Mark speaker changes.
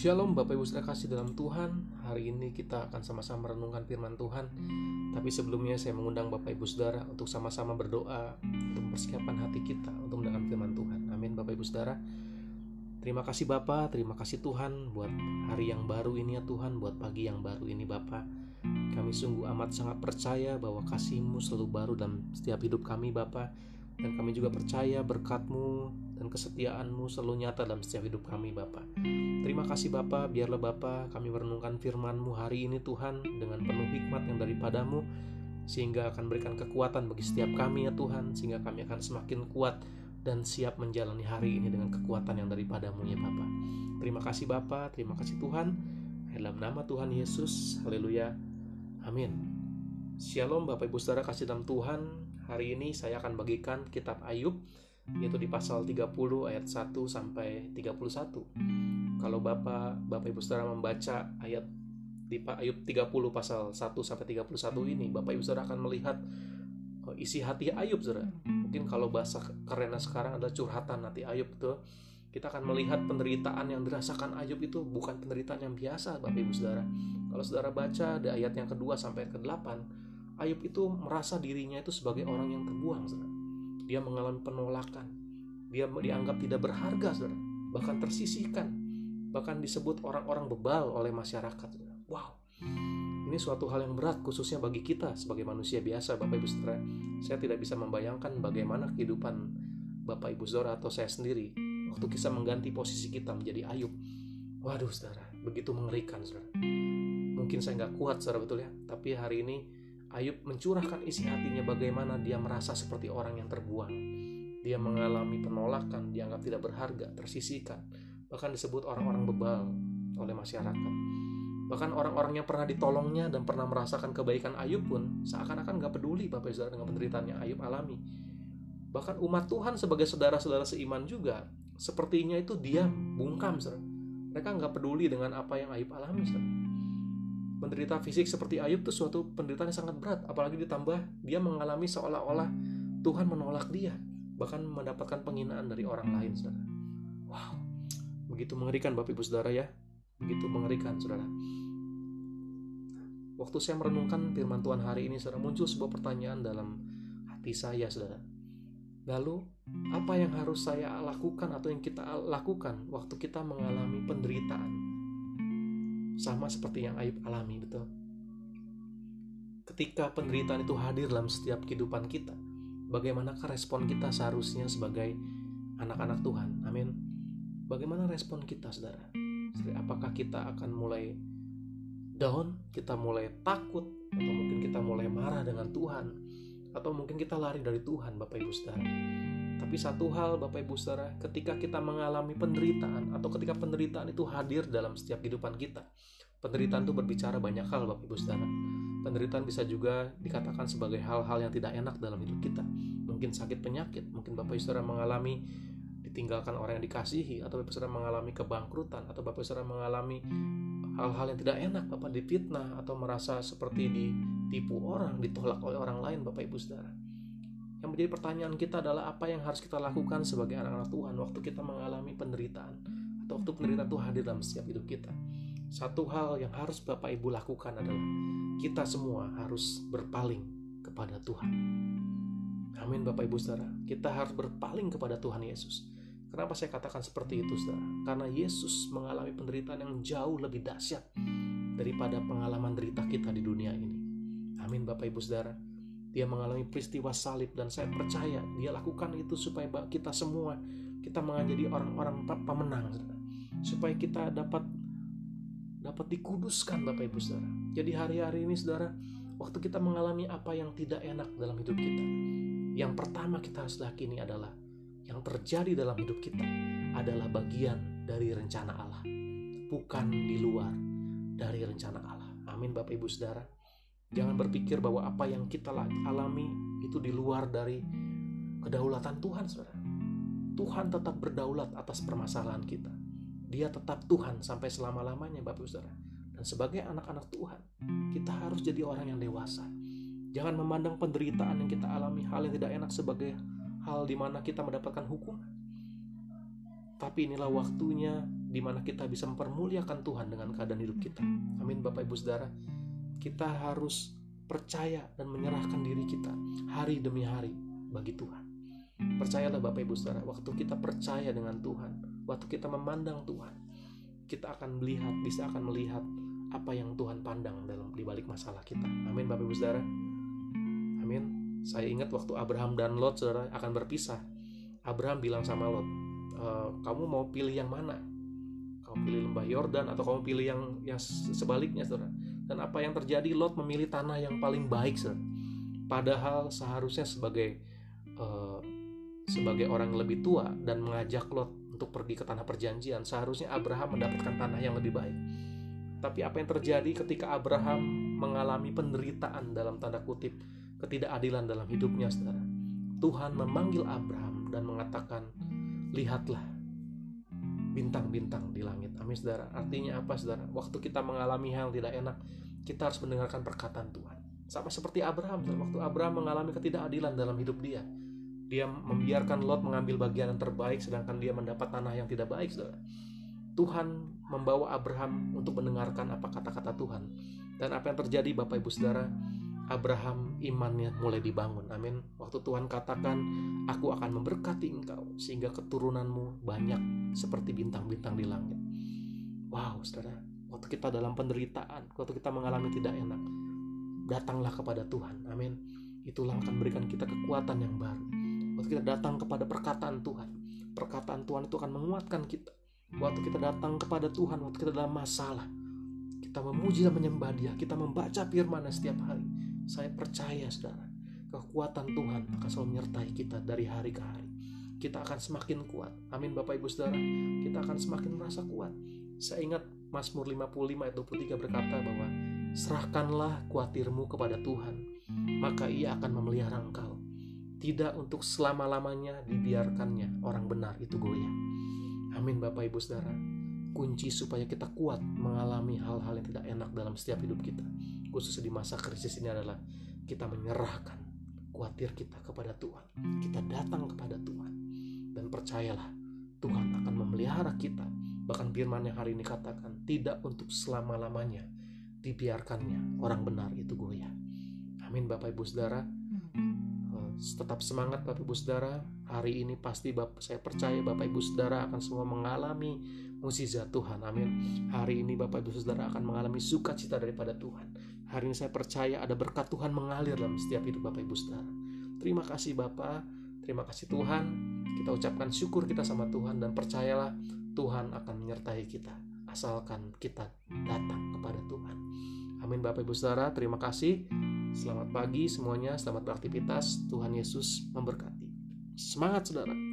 Speaker 1: Shalom Bapak Ibu Saudara kasih dalam Tuhan. Hari ini kita akan sama-sama merenungkan firman Tuhan. Tapi sebelumnya saya mengundang Bapak Ibu Saudara Untuk sama-sama berdoa Untuk mempersiapkan hati kita Untuk mendengarkan firman Tuhan. Amin Bapak Ibu Saudara. Terima kasih Bapak, terima kasih Tuhan Buat hari yang baru ini ya Tuhan Buat pagi yang baru ini Bapak. Kami sungguh amat sangat percaya Bahwa kasih-Mu selalu baru dalam setiap hidup kami Bapak Dan kami juga percaya berkat-Mu dan kesetiaan-Mu selalu nyata dalam setiap hidup kami Bapak. Terima kasih Bapak, biarlah Bapak kami merenungkan firman-Mu hari ini Tuhan dengan penuh hikmat yang daripadamu sehingga akan berikan kekuatan bagi setiap kami ya Tuhan sehingga kami akan semakin kuat dan siap menjalani hari ini dengan kekuatan yang daripadamu ya Bapak. Terima kasih Bapak, terima kasih Tuhan. Dalam nama Tuhan Yesus, haleluya. Amin. Shalom Bapak Ibu Saudara kasih dalam Tuhan. Hari ini saya akan bagikan kitab Ayub yaitu di pasal 30 ayat 1 sampai 31. Kalau Bapak Bapak Ibu Saudara membaca ayat di Ayub 30 pasal 1 sampai 31 ini, Bapak Ibu Saudara akan melihat oh, isi hati Ayub Saudara. Mungkin kalau bahasa kerennya sekarang adalah curhatan hati Ayub itu kita akan melihat penderitaan yang dirasakan Ayub itu bukan penderitaan yang biasa Bapak Ibu Saudara. Kalau Saudara baca di ayat yang kedua sampai ke delapan, Ayub itu merasa dirinya itu sebagai orang yang terbuang Saudara dia mengalami penolakan. Dia dianggap tidak berharga, saudara. Bahkan tersisihkan. Bahkan disebut orang-orang bebal oleh masyarakat. Saudara. Wow, ini suatu hal yang berat khususnya bagi kita sebagai manusia biasa, Bapak Ibu Saudara. Saya tidak bisa membayangkan bagaimana kehidupan Bapak Ibu Saudara atau saya sendiri waktu kita mengganti posisi kita menjadi Ayub. Waduh, Saudara, begitu mengerikan, Saudara. Mungkin saya nggak kuat, Saudara, betul ya. Tapi hari ini Ayub mencurahkan isi hatinya bagaimana dia merasa seperti orang yang terbuang. Dia mengalami penolakan, dianggap tidak berharga, tersisihkan, bahkan disebut orang-orang bebal oleh masyarakat. Bahkan orang-orang yang pernah ditolongnya dan pernah merasakan kebaikan Ayub pun seakan-akan gak peduli Bapak Saudara dengan penderitaan yang Ayub alami. Bahkan umat Tuhan sebagai saudara-saudara seiman juga sepertinya itu diam, bungkam saudara. Mereka nggak peduli dengan apa yang Ayub alami saudara menderita fisik seperti Ayub itu suatu penderitaan yang sangat berat. Apalagi ditambah dia mengalami seolah-olah Tuhan menolak dia bahkan mendapatkan penghinaan dari orang lain saudara. Wow. Begitu mengerikan Bapak Ibu Saudara ya. Begitu mengerikan saudara. Waktu saya merenungkan firman Tuhan hari ini saudara muncul sebuah pertanyaan dalam hati saya saudara. Lalu apa yang harus saya lakukan atau yang kita lakukan waktu kita mengalami penderitaan sama seperti yang Ayub alami, betul. Ketika penderitaan itu hadir dalam setiap kehidupan kita, bagaimanakah respon kita seharusnya sebagai anak-anak Tuhan? Amin. Bagaimana respon kita, saudara? Apakah kita akan mulai down, kita mulai takut, atau mungkin kita mulai marah dengan Tuhan, atau mungkin kita lari dari Tuhan, Bapak Ibu Saudara? Tapi satu hal Bapak Ibu Saudara, ketika kita mengalami penderitaan atau ketika penderitaan itu hadir dalam setiap kehidupan kita, penderitaan itu berbicara banyak hal Bapak Ibu Saudara. Penderitaan bisa juga dikatakan sebagai hal-hal yang tidak enak dalam hidup kita. Mungkin sakit penyakit, mungkin Bapak Ibu Saudara mengalami ditinggalkan orang yang dikasihi atau Bapak Saudara mengalami kebangkrutan atau Bapak Saudara mengalami hal-hal yang tidak enak, Bapak difitnah atau merasa seperti ditipu orang, ditolak oleh orang lain Bapak Ibu Saudara. Yang menjadi pertanyaan kita adalah apa yang harus kita lakukan sebagai anak-anak Tuhan waktu kita mengalami penderitaan atau waktu penderitaan itu hadir dalam setiap hidup kita. Satu hal yang harus Bapak Ibu lakukan adalah kita semua harus berpaling kepada Tuhan. Amin Bapak Ibu Saudara. Kita harus berpaling kepada Tuhan Yesus. Kenapa saya katakan seperti itu Saudara? Karena Yesus mengalami penderitaan yang jauh lebih dahsyat daripada pengalaman derita kita di dunia ini. Amin Bapak Ibu Saudara dia mengalami peristiwa salib dan saya percaya dia lakukan itu supaya kita semua kita menjadi orang-orang pemenang supaya kita dapat dapat dikuduskan Bapak Ibu Saudara. Jadi hari-hari ini Saudara, waktu kita mengalami apa yang tidak enak dalam hidup kita, yang pertama kita harus yakini adalah yang terjadi dalam hidup kita adalah bagian dari rencana Allah, bukan di luar dari rencana Allah. Amin Bapak Ibu Saudara. Jangan berpikir bahwa apa yang kita alami itu di luar dari kedaulatan Tuhan, saudara. Tuhan tetap berdaulat atas permasalahan kita. Dia tetap Tuhan sampai selama-lamanya, Bapak Saudara. Dan sebagai anak-anak Tuhan, kita harus jadi orang yang dewasa. Jangan memandang penderitaan yang kita alami, hal yang tidak enak sebagai hal di mana kita mendapatkan hukuman. Tapi inilah waktunya di mana kita bisa mempermuliakan Tuhan dengan keadaan hidup kita. Amin Bapak Ibu Saudara. Kita harus percaya dan menyerahkan diri kita hari demi hari bagi Tuhan. Percayalah Bapak Ibu Saudara, waktu kita percaya dengan Tuhan, waktu kita memandang Tuhan, kita akan melihat, bisa akan melihat apa yang Tuhan pandang dalam di balik masalah kita. Amin Bapak Ibu Saudara. Amin. Saya ingat waktu Abraham dan Lot Saudara akan berpisah. Abraham bilang sama Lot, e, "Kamu mau pilih yang mana? Kamu pilih lembah Yordan atau kamu pilih yang yang sebaliknya, Saudara?" Dan apa yang terjadi? Lot memilih tanah yang paling baik, Saudara. Padahal seharusnya sebagai uh, sebagai orang lebih tua dan mengajak Lot untuk pergi ke tanah perjanjian, seharusnya Abraham mendapatkan tanah yang lebih baik. Tapi apa yang terjadi ketika Abraham mengalami penderitaan dalam tanda kutip ketidakadilan dalam hidupnya, saudara? Tuhan memanggil Abraham dan mengatakan, lihatlah bintang-bintang di langit. Amin, saudara. Artinya apa, saudara? Waktu kita mengalami hal yang tidak enak, kita harus mendengarkan perkataan Tuhan. Sama seperti Abraham, saudara. waktu Abraham mengalami ketidakadilan dalam hidup dia, dia membiarkan Lot mengambil bagian yang terbaik, sedangkan dia mendapat tanah yang tidak baik, saudara. Tuhan membawa Abraham untuk mendengarkan apa kata-kata Tuhan. Dan apa yang terjadi Bapak Ibu Saudara, Abraham imannya mulai dibangun. Amin. Waktu Tuhan katakan, aku akan memberkati engkau sehingga keturunanmu banyak seperti bintang-bintang di langit. Wow, saudara. Waktu kita dalam penderitaan, waktu kita mengalami tidak enak, datanglah kepada Tuhan. Amin. Itulah akan memberikan kita kekuatan yang baru. Waktu kita datang kepada perkataan Tuhan, perkataan Tuhan itu akan menguatkan kita Waktu kita datang kepada Tuhan, waktu kita dalam masalah, kita memuji dan menyembah Dia, kita membaca firman setiap hari. Saya percaya, saudara, kekuatan Tuhan akan selalu menyertai kita dari hari ke hari. Kita akan semakin kuat. Amin Bapak Ibu Saudara. Kita akan semakin merasa kuat. Saya ingat Mazmur 55 ayat 23 berkata bahwa serahkanlah kuatirmu kepada Tuhan, maka ia akan memelihara engkau. Tidak untuk selama-lamanya dibiarkannya orang benar itu goyah. Amin Bapak Ibu Saudara. Kunci supaya kita kuat mengalami hal-hal yang tidak enak dalam setiap hidup kita. Khususnya di masa krisis ini adalah kita menyerahkan khawatir kita kepada Tuhan. Kita datang kepada Tuhan. Dan percayalah, Tuhan akan memelihara kita. Bahkan firman yang hari ini katakan, tidak untuk selama-lamanya dibiarkannya orang benar itu goyah. Amin Bapak Ibu Saudara tetap semangat Bapak Ibu Saudara. Hari ini pasti Bapak, saya percaya Bapak Ibu Saudara akan semua mengalami mukjizat Tuhan. Amin. Hari ini Bapak Ibu Saudara akan mengalami sukacita daripada Tuhan. Hari ini saya percaya ada berkat Tuhan mengalir dalam setiap hidup Bapak Ibu Saudara. Terima kasih Bapak, terima kasih Tuhan. Kita ucapkan syukur kita sama Tuhan dan percayalah Tuhan akan menyertai kita asalkan kita datang kepada Tuhan. Amin Bapak Ibu Saudara, terima kasih. Selamat pagi semuanya, selamat beraktivitas. Tuhan Yesus memberkati. Semangat saudara.